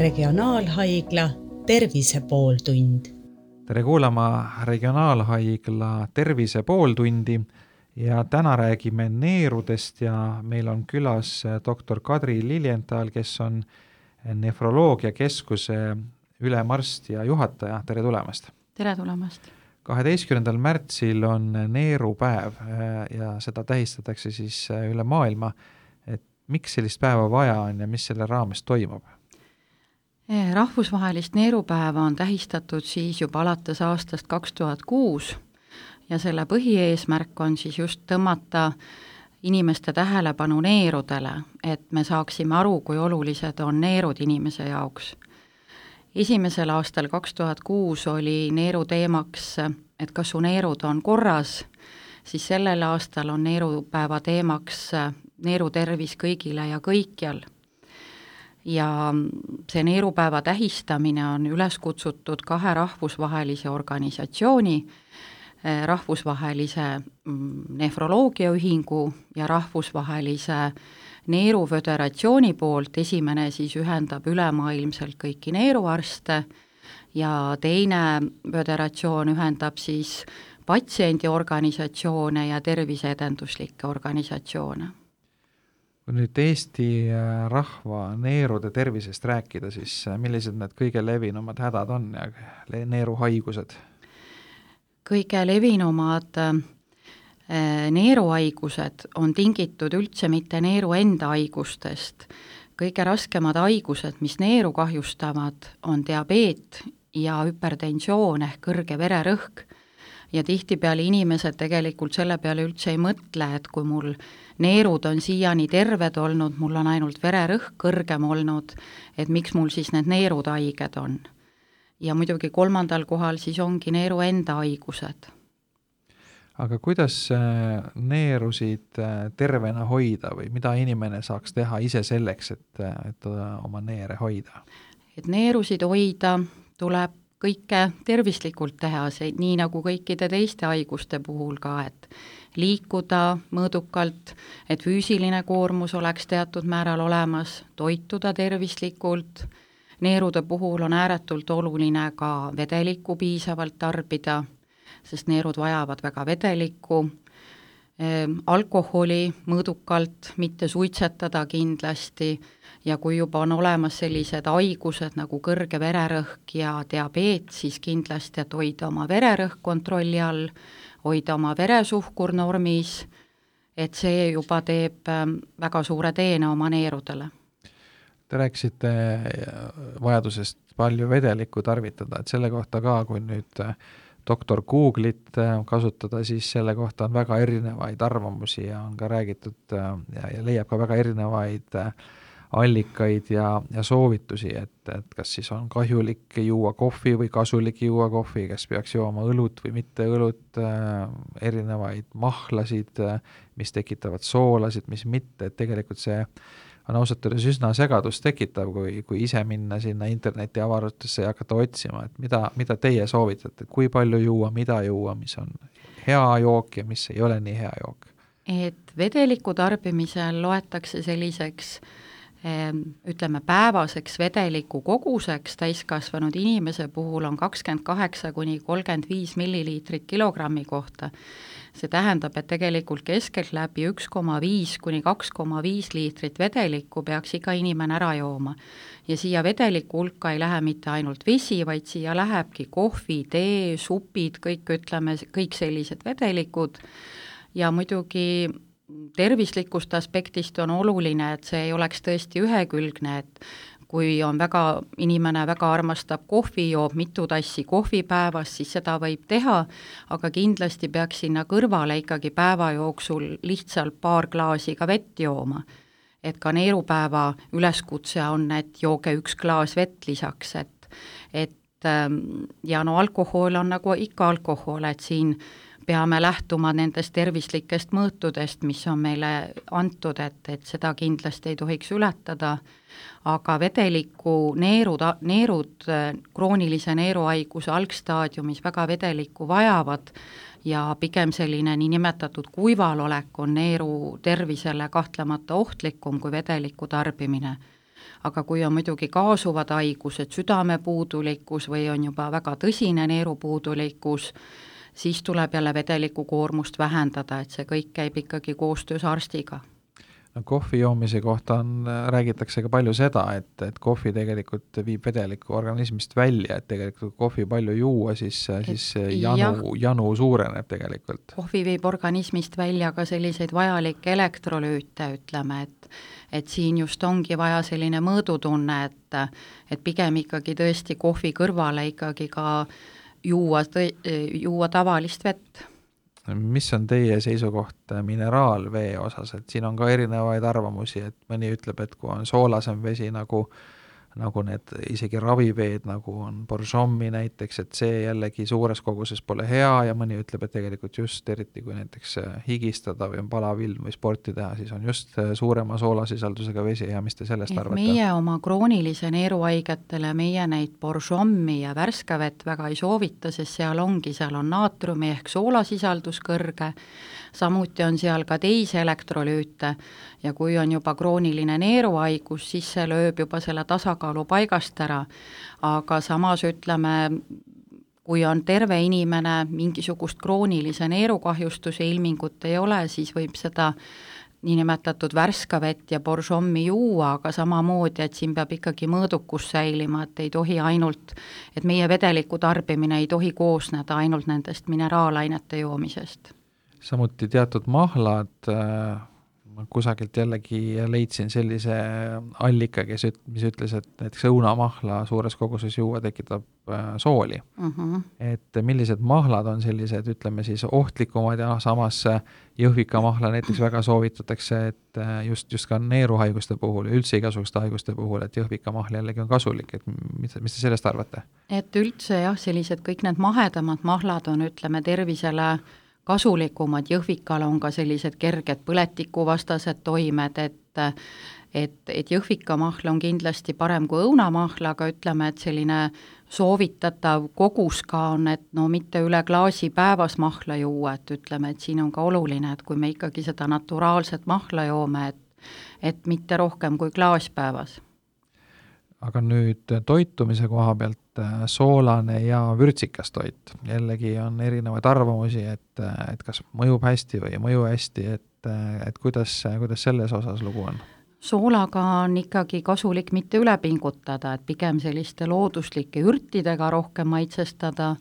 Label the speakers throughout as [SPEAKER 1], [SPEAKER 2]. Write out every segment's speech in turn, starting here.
[SPEAKER 1] Regionaalhaigla Tervise pooltund.
[SPEAKER 2] tere kuulama Regionaalhaigla Tervise pooltundi ja täna räägime neerudest ja meil on külas doktor Kadri Liljenthal, kes on nefroloogiakeskuse ülemarst ja juhataja, tere tulemast!
[SPEAKER 3] tere tulemast!
[SPEAKER 2] kaheteistkümnendal märtsil on neerupäev ja seda tähistatakse siis üle maailma. et miks sellist päeva vaja on ja mis selle raames toimub?
[SPEAKER 3] Rahvusvahelist neerupäeva on tähistatud siis juba alates aastast kaks tuhat kuus ja selle põhieesmärk on siis just tõmmata inimeste tähelepanu neerudele, et me saaksime aru, kui olulised on neerud inimese jaoks. esimesel aastal, kaks tuhat kuus, oli neeru teemaks, et kas su neerud on korras, siis sellel aastal on neerupäeva teemaks neerutervis kõigile ja kõikjal ja see neerupäeva tähistamine on üles kutsutud kahe rahvusvahelise organisatsiooni, eh, rahvusvahelise mm, nefroloogiaühingu ja rahvusvahelise neeruföderatsiooni poolt, esimene siis ühendab ülemaailmselt kõiki neeruarste ja teine föderatsioon ühendab siis patsiendiorganisatsioone ja terviseedenduslikke organisatsioone
[SPEAKER 2] kui nüüd Eesti äh, rahva neerude tervisest rääkida, siis äh, millised need kõige levinumad hädad on ja neeruhaigused?
[SPEAKER 3] kõige levinumad äh, neeruhaigused on tingitud üldse mitte neeru enda haigustest. kõige raskemad haigused, mis neeru kahjustavad, on diabeet ja hüpertensioon ehk kõrge vererõhk. Ja tihtipeale inimesed tegelikult selle peale üldse ei mõtle, et kui mul neerud on siiani terved olnud, mul on ainult vererõhk kõrgem olnud, et miks mul siis need neerud haiged on. ja muidugi kolmandal kohal siis ongi neeru enda haigused.
[SPEAKER 2] aga kuidas äh, neerusid äh, tervena hoida või mida inimene saaks teha ise selleks, et, et oma neere hoida?
[SPEAKER 3] et neerusid hoida, tuleb kõike tervislikult teha, see nii nagu kõikide teiste haiguste puhul ka, et liikuda mõõdukalt, et füüsiline koormus oleks teatud määral olemas, toituda tervislikult, neerude puhul on ääretult oluline ka vedelikku piisavalt tarbida, sest neerud vajavad väga vedelikku, alkoholi mõõdukalt mitte suitsetada kindlasti ja kui juba on olemas sellised haigused nagu kõrge vererõhk ja diabeet, siis kindlasti, et hoida oma vererõhk kontrolli all, hoida oma veresuhkur normis, et see juba teeb ähm, väga suure teene oma neerudele.
[SPEAKER 2] Te rääkisite äh, vajadusest palju vedelikku tarvitada, et selle kohta ka, kui nüüd äh, doktor Google'it äh, kasutada, siis selle kohta on väga erinevaid arvamusi ja on ka räägitud ja, ja leiab ka väga erinevaid äh, allikaid ja, ja soovitusi, et, et kas siis on kahjulik juua kohvi või kasulik juua kohvi, kas peaks jooma õlut või mitte õlut äh,, erinevaid mahlasid äh,, mis tekitavad soolasid, mis mitte, et tegelikult see on ausalt öeldes üsna segadust tekitav, kui, kui ise minna sinna interneti avarustesse ja hakata otsima, et mida, mida teie soovitate, kui palju juua, mida juua, mis on hea jook ja mis ei ole nii hea jook?
[SPEAKER 3] et vedeliku tarbimisel loetakse selliseks äh, ütleme, päevaseks vedeliku koguseks täiskasvanud inimese puhul on kakskümmend kaheksa kuni kolmkümmend viis milliliitrit kilogrammi kohta. see tähendab, et tegelikult keskeltläbi üks koma viis kuni kaks koma viis liitrit vedelikku peaks iga inimene ära jooma. ja siia vedeliku hulka ei lähe mitte ainult vesi, vaid siia lähebki kohvi, tee, supid, kõik ütleme, kõik sellised vedelikud ja muidugi tervislikust aspektist on oluline, et see ei oleks tõesti ühekülgne, et kui on väga, inimene väga armastab kohvi, joob mitu tassi kohvi päevas, siis seda võib teha, aga kindlasti peaks sinna kõrvale ikkagi päeva jooksul lihtsalt paar klaasi ka vett jooma. et ka neerupäeva üleskutse on, et jooge üks klaas vett lisaks, et et ähm, ja no alkohol on nagu ikka alkohol, et siin peame lähtuma nendest tervislikest mõõtudest, mis on meile antud, et, et seda kindlasti ei tohiks ületada, aga vedeliku neerud, neerud kroonilise neeruhaiguse algstaadiumis väga vedelikku vajavad ja pigem selline niinimetatud kuivalolek on neeru tervisele kahtlemata ohtlikum kui vedeliku tarbimine. Aga kui on muidugi kaasuvad haigused, südamepuudulikkus või on juba väga tõsine neerupuudulikkus, siis tuleb jälle vedeliku koormust vähendada, et see kõik käib ikkagi koostöös arstiga
[SPEAKER 2] no kohvi joomise kohta on, räägitakse ka palju seda, et, et kohvi tegelikult viib vedelikku organismist välja, et tegelikult kui kohvi palju juua, siis, siis janu, janu suureneb tegelikult.
[SPEAKER 3] kohvi viib organismist välja ka selliseid vajalikke elektrolüüte, ütleme, et et siin just ongi vaja selline mõõdutunne, et et pigem ikkagi tõesti kohvi kõrvale ikkagi ka juua, juua tavalist vett.
[SPEAKER 2] Mis on teie seisukoht mineraalvee osas, et siin on ka erinevaid arvamusi, et mõni ütleb, et kui on soolasem vesi nagu nagu need isegi raviveed, nagu on Borjomi näiteks, et see jällegi suures koguses pole hea ja mõni ütleb, et tegelikult just eriti, kui näiteks äh, higistada või on palav ilm või sporti teha, siis on just äh, suurema soolasisaldusega vesi hea, mis te sellest et arvate?
[SPEAKER 3] meie oma kroonilise neeruhaigetele, meie neid Borjomi ja värskavett väga ei soovita, sest seal ongi, seal on naatriumi ehk soolasisaldus kõrge, samuti on seal ka teisi elektrolüüte ja kui on juba krooniline neeruhaigus, siis see lööb juba selle tasakaalu paigast ära. aga samas ütleme, kui on terve inimene, mingisugust kroonilise neerukahjustuse ilmingut ei ole, siis võib seda niinimetatud värskavett ja boržommi juua, aga samamoodi, et siin peab ikkagi mõõdukus säilima, et ei tohi ainult, et meie vedeliku tarbimine ei tohi koosneda ainult nendest mineraalainete joomisest
[SPEAKER 2] samuti teatud mahlad, äh, ma kusagilt jällegi leidsin sellise allika, kes üt-, mis ütles, et näiteks õunamahla suures koguses juua tekitab äh, sooli mm. -hmm. et millised mahlad on sellised, ütleme siis ohtlikumad ja noh, samas jõhvikamahla näiteks väga soovitatakse, et äh, just, just ka neeruhaiguste puhul ja üldse igasuguste haiguste puhul, et jõhvikamahl jällegi on kasulik, et mis, mis te sellest arvate?
[SPEAKER 3] et üldse jah, sellised kõik need mahedamad mahlad on, ütleme, tervisele kasulikumad, jõhvikal on ka sellised kerged põletikuvastased toimed, et et, et jõhvikamahl on kindlasti parem kui õunamahl, aga ütleme, et selline soovitatav kogus ka on, et no mitte üle klaasi päevas mahla juua, et ütleme, et siin on ka oluline, et kui me ikkagi seda naturaalset mahla joome, et et mitte rohkem kui klaas päevas.
[SPEAKER 2] Aga nüüd toitumise koha pealt soolane ja vürtsikas toit, jällegi on erinevaid arvamusi, et, et kas mõjub hästi või ei mõju hästi, et, et kuidas, kuidas selles osas lugu on?
[SPEAKER 3] soolaga on ikkagi kasulik mitte üle pingutada, et pigem selliste looduslike ürtidega rohkem maitsestada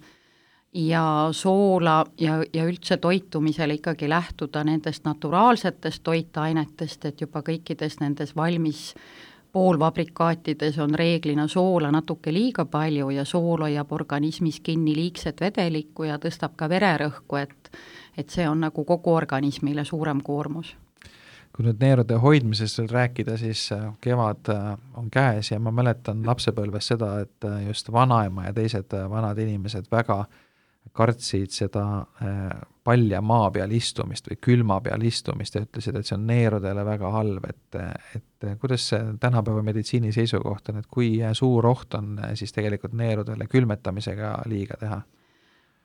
[SPEAKER 3] ja soola ja, ja üldse toitumisel ikkagi lähtuda nendest naturaalsetest toitainetest, et juba kõikides nendes valmis poolfabrikaatides on reeglina soola natuke liiga palju ja sool hoiab organismis kinni liigset vedelikku ja tõstab ka vererõhku, et et see on nagu kogu organismile suurem koormus.
[SPEAKER 2] kui nüüd neerude hoidmisest veel rääkida, siis äh, kevad äh, on käes ja ma mäletan lapsepõlves seda, et äh, just vanaema ja teised vanad inimesed väga kartsid seda palja maa peal istumist või külma peal istumist ja ütlesid, et see on neerudele väga halb, et, et kuidas see tänapäeva meditsiini seisukoht on, et kui suur oht on siis tegelikult neerudele külmetamisega liiga teha?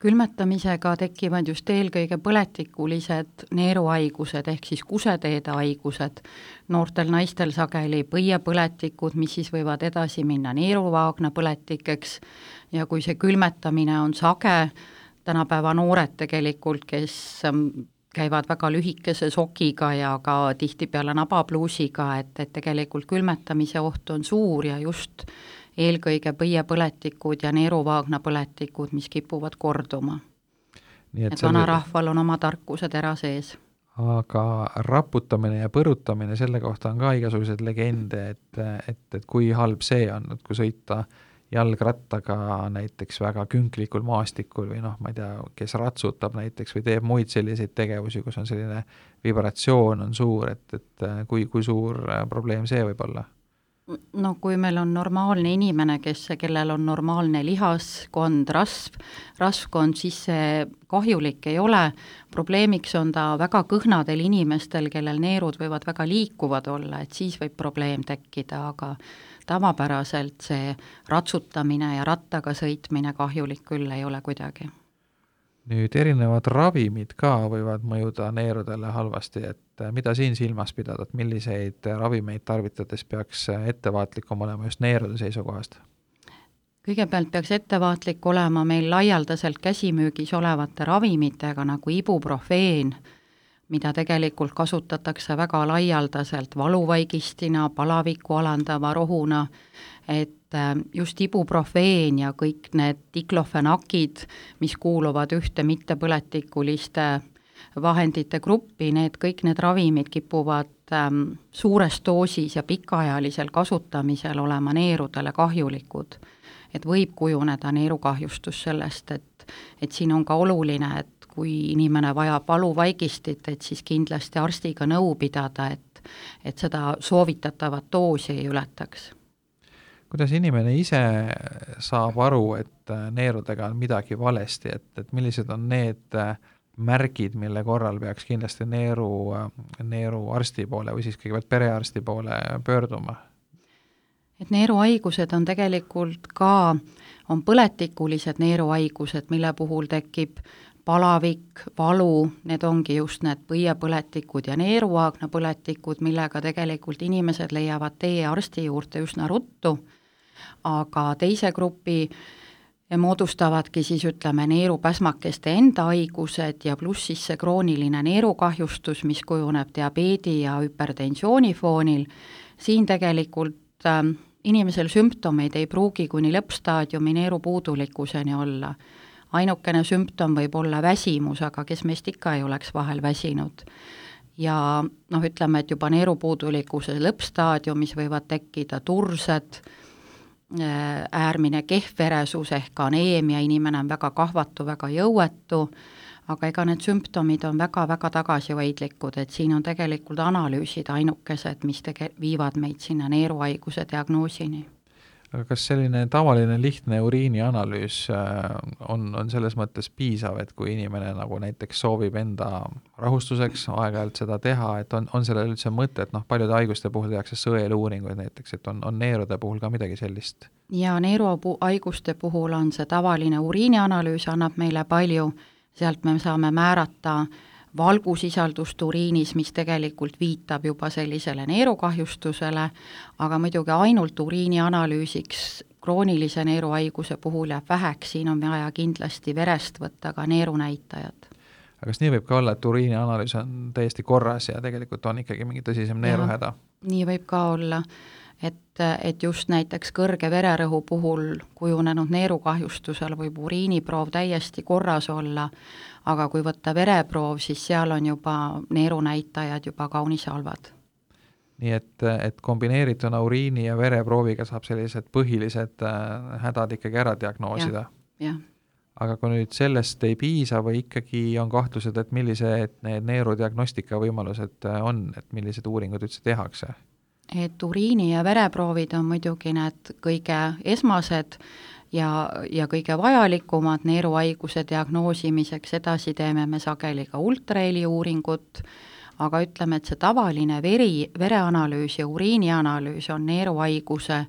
[SPEAKER 3] külmetamisega tekivad just eelkõige põletikulised neeruhaigused ehk siis kuseteede haigused, noortel naistel sageli põiepõletikud, mis siis võivad edasi minna neeruvaagna põletikeks ja kui see külmetamine on sage, tänapäeva noored tegelikult, kes ähm, käivad väga lühikese sokiga ja ka tihtipeale nabapluusiga, et, et tegelikult külmetamise oht on suur ja just eelkõige põiepõletikud ja neeruvaagna põletikud, mis kipuvad korduma. et, et vanarahval on oma tarkusetera sees
[SPEAKER 2] aga raputamine ja põrutamine, selle kohta on ka igasuguseid legende, et, et, et kui halb see on, et kui sõita äh, jalgrattaga näiteks väga künklikul maastikul või noh, ma ei tea, kes ratsutab näiteks või teeb muid selliseid tegevusi, kus on selline vibratsioon on suur, et, et äh, kui, kui suur äh, probleem see võib olla?
[SPEAKER 3] no kui meil on normaalne inimene, kes, kellel on normaalne lihaskond, rasv, rasvkond, siis see kahjulik ei ole, probleemiks on ta väga kõhnadel inimestel, kellel neerud võivad väga liikuvad olla, et siis võib probleem tekkida, aga tavapäraselt see ratsutamine ja rattaga sõitmine kahjulik küll ei ole kuidagi
[SPEAKER 2] nüüd erinevad ravimid ka võivad mõjuda neerudele halvasti, et äh, mida siin silmas pidada, et milliseid ravimeid tarvitades peaks ettevaatlikum olema just neerude seisukohast?
[SPEAKER 3] kõigepealt peaks ettevaatlik olema meil laialdaselt käsimüügis olevate ravimitega nagu ibuprofeen, mida tegelikult kasutatakse väga laialdaselt valuvaigistina, palavikku alandava rohuna, et äh, just ibuprofeen ja kõik need diklofenakid, mis kuuluvad ühte mittepõletikuliste vahendite gruppi, need, kõik need ravimid kipuvad ähm, suures doosis ja pikaajalisel kasutamisel olema neerudele kahjulikud. et võib kujuneda neerukahjustus sellest, et, et siin on ka oluline, et kui inimene vajab valuvaigistit, et siis kindlasti arstiga nõu pidada, et, et seda soovitatavat doosi ei ületaks
[SPEAKER 2] kuidas inimene ise saab aru, et äh, neerudega on midagi valesti, et, et millised on need äh, märgid, mille korral peaks kindlasti neeru, äh, neeruarsti poole või siis kõigepealt perearsti poole pöörduma?
[SPEAKER 3] et neeruhaigused on tegelikult ka, on põletikulised neeruhaigused, mille puhul tekib palavik, valu, need ongi just need põiepõletikud ja neeruaagnapõletikud, millega tegelikult inimesed leiavad tee arsti juurde üsna ruttu aga teise grupi moodustavadki siis ütleme, neerupäsmakeste enda haigused ja pluss siis see krooniline neerukahjustus, mis kujuneb diabeedi ja hüpertensiooni foonil, siin tegelikult äh, inimesel sümptomeid ei pruugi kuni lõppstaadiumi neerupuudulikkuseni olla. Ainukene sümptom võib olla väsimus, aga kes meist ikka ei oleks vahel väsinud. Ja noh, ütleme, et juba neerupuudulikkuse lõppstaadiumis võivad tekkida tursed, Äh, äärmine kehvveresus ehk aneemia, inimene on väga kahvatu, väga jõuetu, aga ega need sümptomid on väga-väga tagasihoidlikud, et siin on tegelikult analüüsid ainukesed, mis tege-, viivad meid sinna neeruhaiguse diagnoosini
[SPEAKER 2] aga kas selline tavaline lihtne uriinianalüüs äh, on, on selles mõttes piisav, et kui inimene nagu näiteks soovib enda rahustuseks aeg-ajalt seda teha, et on, on sellel üldse mõtet, noh, paljude haiguste puhul tehakse sõeluuringuid näiteks, et on, on neerude puhul ka midagi sellist?
[SPEAKER 3] jaa, neeruhaiguste puhul on see tavaline uriinianalüüs, annab meile palju, sealt me saame määrata äh, valgusisaldust uriinis, mis tegelikult viitab juba sellisele neerukahjustusele, aga muidugi ainult uriini analüüsiks kroonilise neeruhaiguse puhul jääb väheks, siin on vaja kindlasti verest võtta ka neerunäitajad.
[SPEAKER 2] aga kas nii võib ka olla, et uriinianalüüs on täiesti korras ja tegelikult on ikkagi mingi tõsisem neeruhäda?
[SPEAKER 3] nii võib ka olla et, et just näiteks kõrge vererõhu puhul kujunenud neerukahjustusel võib uriiniproov täiesti korras olla, aga kui võtta vereproov, siis seal on juba neerunäitajad juba kaunis halvad.
[SPEAKER 2] nii et, et kombineerituna uriini ja vereprooviga saab sellised põhilised äh, hädad ikkagi ära diagnoosida
[SPEAKER 3] ja,? jah
[SPEAKER 2] aga kui nüüd sellest ei piisa või ikkagi on kahtlused, et millised need neerudiagnostika võimalused äh, on, et millised uuringud üldse tehakse?
[SPEAKER 3] Et uriini- ja vereproovid on muidugi need kõige esmased ja, ja kõige vajalikumad neeruhaiguse diagnoosimiseks, edasi teeme me sageli ka ultraheli uuringut, aga ütleme, et see tavaline veri, vereanalüüs ja uriinianalüüs on neeruhaiguse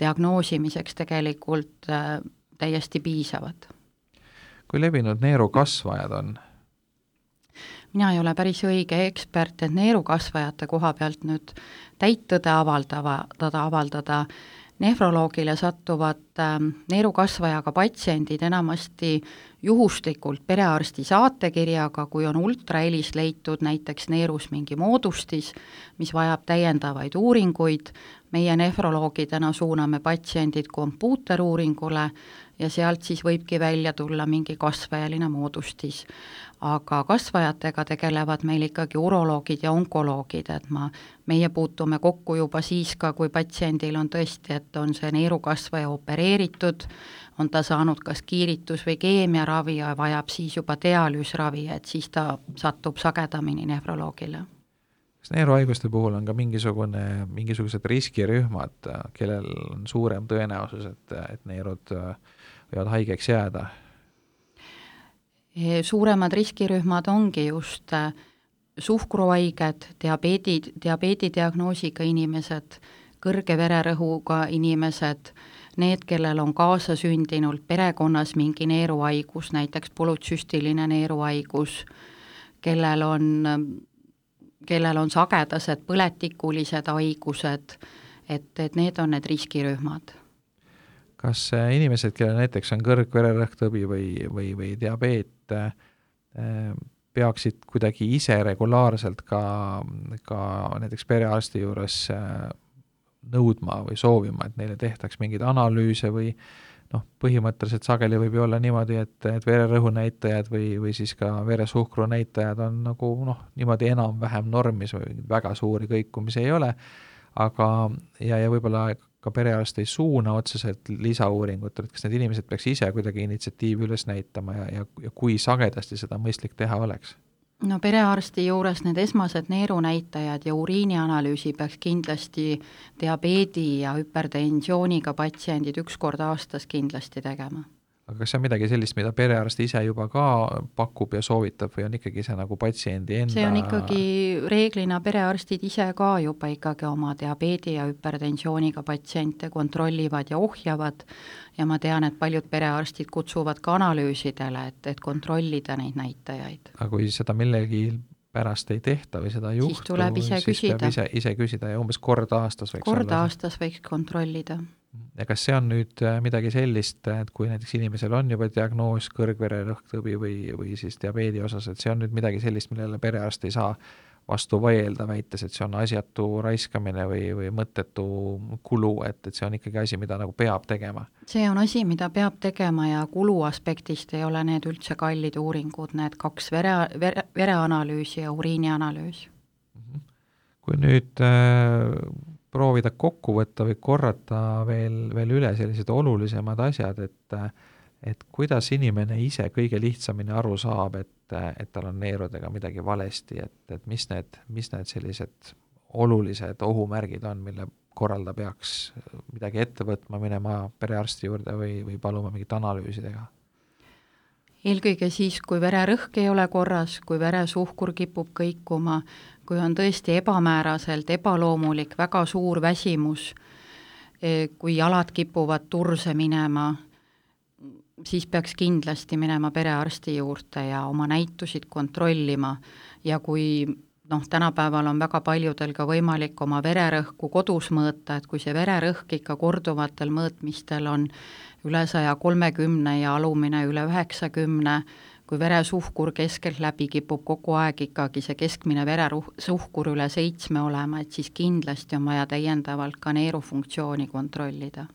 [SPEAKER 3] diagnoosimiseks tegelikult äh, täiesti piisavad.
[SPEAKER 2] kui levinud neerukasvajad on?
[SPEAKER 3] Mina ei ole päris õige ekspert, et neerukasvajate koha pealt nüüd täit tõde avaldava, tõde avaldada, nefroloogile satuvad äh, neerukasvajaga patsiendid enamasti juhuslikult perearsti saatekirjaga, kui on ultrahelis leitud näiteks neerus mingi moodustis, mis vajab täiendavaid uuringuid, meie nefroloogidena suuname patsiendid kompuuteruuringule ja sealt siis võibki välja tulla mingi kasvajaline moodustis. Aga kasvajatega tegelevad meil ikkagi uroloogid ja onkoloogid, et ma, meie puutume kokku juba siis ka, kui patsiendil on tõesti, et on see neerukasvaja opereeritud, on ta saanud kas kiiritus- või keemiaravi ja vajab siis juba dialüüsravi, et siis ta satub sagedamini nefroloogile
[SPEAKER 2] kas neeruhaiguste puhul on ka mingisugune, mingisugused riskirühmad, kellel on suurem tõenäosus, et, et neerud võivad haigeks jääda?
[SPEAKER 3] Suuremad riskirühmad ongi just äh, suhkruhaiged, diabeedi, diabeedidiagnoosiga inimesed, kõrge vererõhuga inimesed, need, kellel on kaasasündinult perekonnas mingi neeruhaigus, näiteks polütsüstiline neeruhaigus, kellel on, kellel on sagedased põletikulised haigused, et, et need on need riskirühmad.
[SPEAKER 2] Kas äh, inimesed, kellel näiteks on kõrgvererõhktõbi või, või, või diabeet, äh, peaksid kuidagi ise regulaarselt ka, ka näiteks perearsti juures äh, nõudma või soovima, et neile tehtaks mingeid analüüse või noh, põhimõtteliselt sageli võib ju olla niimoodi, et, et vererõhu näitajad või, või siis ka veresuhkru näitajad on nagu noh, niimoodi enam-vähem normis või väga suuri kõikumisi ei ole, aga ja, ja võib-olla ka perearst ei suuna otseselt lisauuringutele, et kas need inimesed peaks ise kuidagi initsiatiivi üles näitama ja, ja, ja kui sagedasti seda mõistlik teha oleks?
[SPEAKER 3] no perearsti juures need esmased neerunäitajad ja uriinianalüüsi peaks kindlasti diabeedi ja hüpertensiooniga patsiendid üks kord aastas kindlasti tegema
[SPEAKER 2] aga kas see on midagi sellist, mida perearst ise juba ka pakub ja soovitab või on ikkagi see nagu patsiendi enda
[SPEAKER 3] see on ikkagi reeglina perearstid ise ka juba ikkagi oma diabeedi ja hüpertensiooniga patsiente kontrollivad ja ohjavad ja ma tean, et paljud perearstid kutsuvad ka analüüsidele, et, et kontrollida neid näitajaid.
[SPEAKER 2] aga kui seda millegi pärast ei tehta või seda ei juhtu,
[SPEAKER 3] siis tuleb ise küsida.
[SPEAKER 2] ise, ise küsida ja umbes kord aastas võiks
[SPEAKER 3] kord
[SPEAKER 2] olla.
[SPEAKER 3] aastas võiks kontrollida
[SPEAKER 2] ja kas see on nüüd äh, midagi sellist, et kui näiteks inimesel on juba diagnoos kõrgvererõhktõbi või, või siis diabeedi osas, et see on nüüd midagi sellist, millele perearst ei saa vastu vaielda, väites, et see on asjatu raiskamine või, või mõttetu kulu, et, et see on ikkagi asi, mida nagu peab tegema?
[SPEAKER 3] see on asi, mida peab tegema ja kulu aspektist ei ole need üldse kallid uuringud, need kaks vere, vere, vereanalüüsi ja uriinianalüüs.
[SPEAKER 2] Mhm. kui nüüd äh, proovida kokku võtta või korrata veel, veel üle sellised olulisemad asjad, et et kuidas inimene ise kõige lihtsamini aru saab, et, et tal on neerudega midagi valesti, et, et mis need, mis need sellised olulised ohumärgid on, mille korral ta peaks midagi ette võtma, minema perearsti juurde või, või paluma mingit analüüsi teha?
[SPEAKER 3] eelkõige siis, kui vererõhk ei ole korras, kui veresuhkur kipub kõikuma, kui on tõesti ebamääraselt ebaloomulik väga suur väsimus, eh, kui jalad kipuvad turse minema, siis peaks kindlasti minema perearsti juurde ja oma näitusid kontrollima. Ja kui noh, tänapäeval on väga paljudel ka võimalik oma vererõhku kodus mõõta, et kui see vererõhk ikka korduvatel mõõtmistel on üle saja kolmekümne ja alumine üle üheksakümne, kui veresuhkur keskeltläbi kipub kogu aeg ikkagi see keskmine veresuhkur üle seitsme olema, et siis kindlasti on vaja täiendavalt ka neerufunktsiooni kontrollida.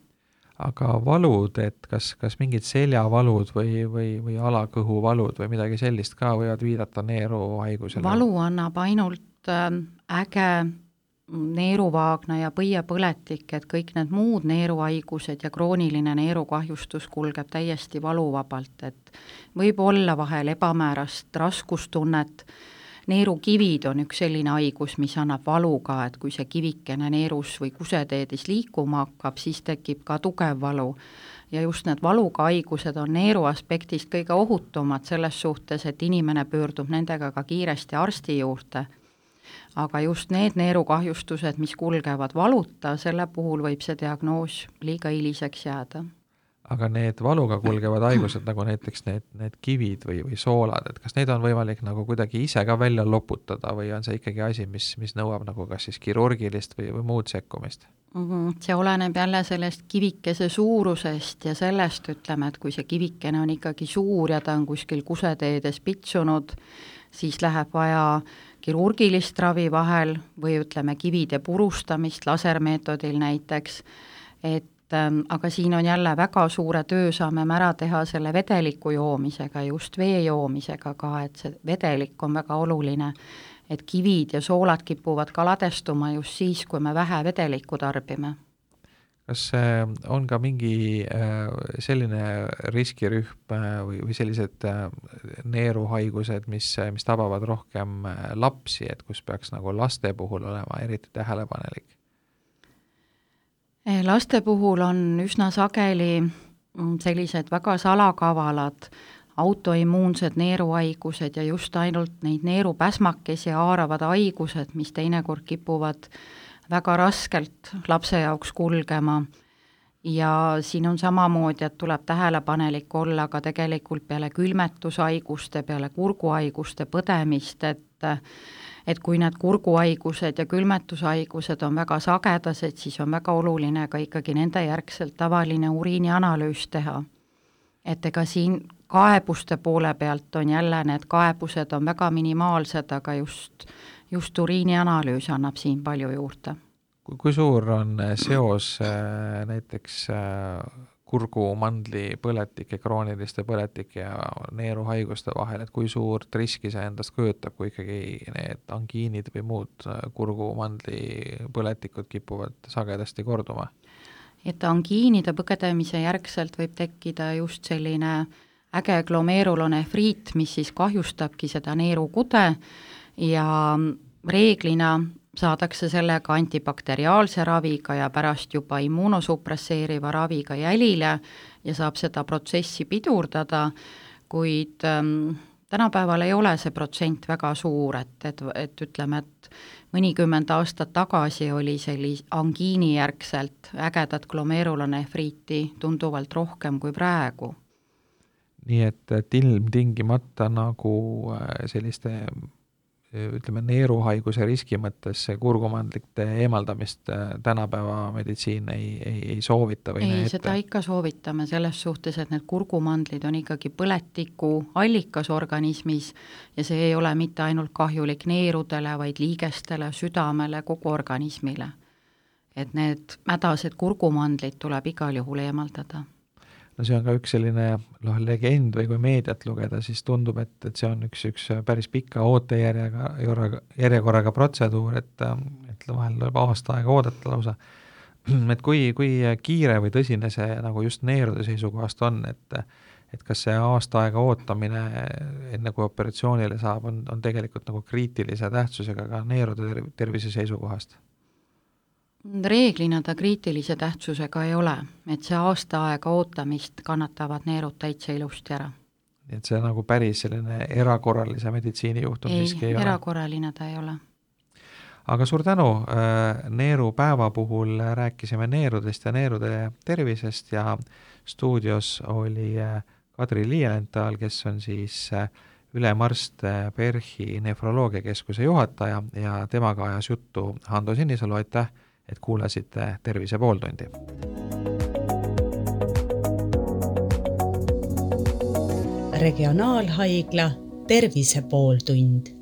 [SPEAKER 2] aga valud, et kas, kas mingid seljavalud või, või, või alakõhuvalud või midagi sellist ka võivad viidata neeruhaigusele?
[SPEAKER 3] valu annab ainult äh, äge neeruvaagna ja põiepõletik, et kõik need muud neeruhaigused ja krooniline neerukahjustus kulgeb täiesti valuvabalt, et võib olla vahel ebamäärast raskustunnet, neerukivid on üks selline haigus, mis annab valu ka, et kui see kivikene neerus või kuseteedis liikuma hakkab, siis tekib ka tugev valu. ja just need valuga haigused on neeru aspektist kõige ohutumad selles suhtes, et inimene pöördub nendega ka kiiresti arsti juurde aga just need neerukahjustused, mis kulgevad valuta, selle puhul võib see diagnoos liiga hiliseks jääda.
[SPEAKER 2] aga need valuga kulgevad haigused, nagu näiteks need, need kivid või, või soolad, et kas neid on võimalik nagu kuidagi ise ka välja loputada või on see ikkagi asi, mis, mis nõuab nagu kas siis kirurgilist või, või muud sekkumist?
[SPEAKER 3] Mhm, see oleneb jälle sellest kivikese suurusest ja sellest, ütleme, et kui see kivikene on ikkagi suur ja ta on kuskil kuseteedes pitsunud, siis läheb vaja kirurgilist ravi vahel või ütleme, kivide purustamist lasermeetodil näiteks, et ähm, aga siin on jälle väga suure töö saame me ära teha selle vedeliku joomisega, just vee joomisega ka, et see vedelik on väga oluline, et kivid ja soolad kipuvad ka ladestuma just siis, kui me vähe vedelikku tarbime
[SPEAKER 2] kas on ka mingi äh, selline riskirühm äh, või, või sellised äh, neeruhaigused, mis, mis tabavad rohkem lapsi, et kus peaks nagu laste puhul olema eriti tähelepanelik?
[SPEAKER 3] laste puhul on üsna sageli mm, sellised väga salakavalad autoimmuunsed neeruhaigused ja just ainult neid neerupäsmakesi haaravad haigused, mis teinekord kipuvad väga raskelt lapse jaoks kulgema ja siin on samamoodi, et tuleb tähelepanelik olla ka tegelikult peale külmetushaiguste, peale kurguhaiguste põdemist, et et kui need kurguhaigused ja külmetushaigused on väga sagedased, siis on väga oluline ka ikkagi nende järgselt tavaline uriinianalüüs teha. et ega siin kaebuste poole pealt on jälle, need kaebused on väga minimaalsed, aga just, just uriinianalüüs annab siin palju juurde
[SPEAKER 2] kui, suur on äh, seos äh, näiteks äh, kurgumandli põletike, krooniliste põletike ja neeruhaiguste vahel, et kui suurt riski see endast kujutab, kui ikkagi need angiinid või muud kurgumandli põletikud kipuvad sagedasti korduma?
[SPEAKER 3] et angiinide põgedemise järgselt võib tekkida just selline äge glomeerulonefriit, mis siis kahjustabki seda neerukude ja reeglina saadakse sellega antibakteriaalse raviga ja pärast juba immuunosupresseeriva raviga jälile ja saab seda protsessi pidurdada, kuid ähm, tänapäeval ei ole see protsent väga suur, et, et, et ütleme, et mõnikümmend aastat tagasi oli sellis-, angiinijärgselt ägedat glomeerulonefriiti tunduvalt rohkem kui praegu.
[SPEAKER 2] nii et, et ilmtingimata nagu äh, selliste ütleme, neeruhaiguse riski mõttes kurgumandlite eemaldamist äh, tänapäeva meditsiin ei, ei, ei soovita või
[SPEAKER 3] ei, seda ikka soovitame selles suhtes, et need kurgumandlid on ikkagi põletiku allikas organismis ja see ei ole mitte ainult kahjulik neerudele, vaid liigestele, südamele, kogu organismile. et need mädased kurgumandlid tuleb igal juhul eemaldada
[SPEAKER 2] no see on ka üks selline noh, legend või kui meediat lugeda, siis tundub, et, et see on üks, üks päris pika ootejärjega, järjekorraga protseduur, et, et vahel tuleb aasta aega oodata lausa. et kui, kui kiire või tõsine see nagu just neerude seisukohast on, et et kas see aasta aega ootamine, enne kui operatsioonile saab, on, on tegelikult nagu kriitilise tähtsusega ka neerude tervise seisukohast?
[SPEAKER 3] Reeglina ta kriitilise tähtsusega ei ole, et see aasta aega ootamist kannatavad neerud täitsa ilusti ära.
[SPEAKER 2] nii et see nagu päris selline erakorralise meditsiini juhtum
[SPEAKER 3] ei,
[SPEAKER 2] siiski ei
[SPEAKER 3] ole? erakorraline ta ei ole.
[SPEAKER 2] aga suur tänu, äh, neerupäeva puhul rääkisime neerudest ja neerude tervisest ja stuudios oli äh, Kadri Liienthal, kes on siis äh, ülemarst PERHi nefroloogiakeskuse juhataja ja temaga ajas juttu Hando Sinisalu, aitäh et kuulasite Tervise pooltundi.
[SPEAKER 1] regionaalhaigla Tervise pooltund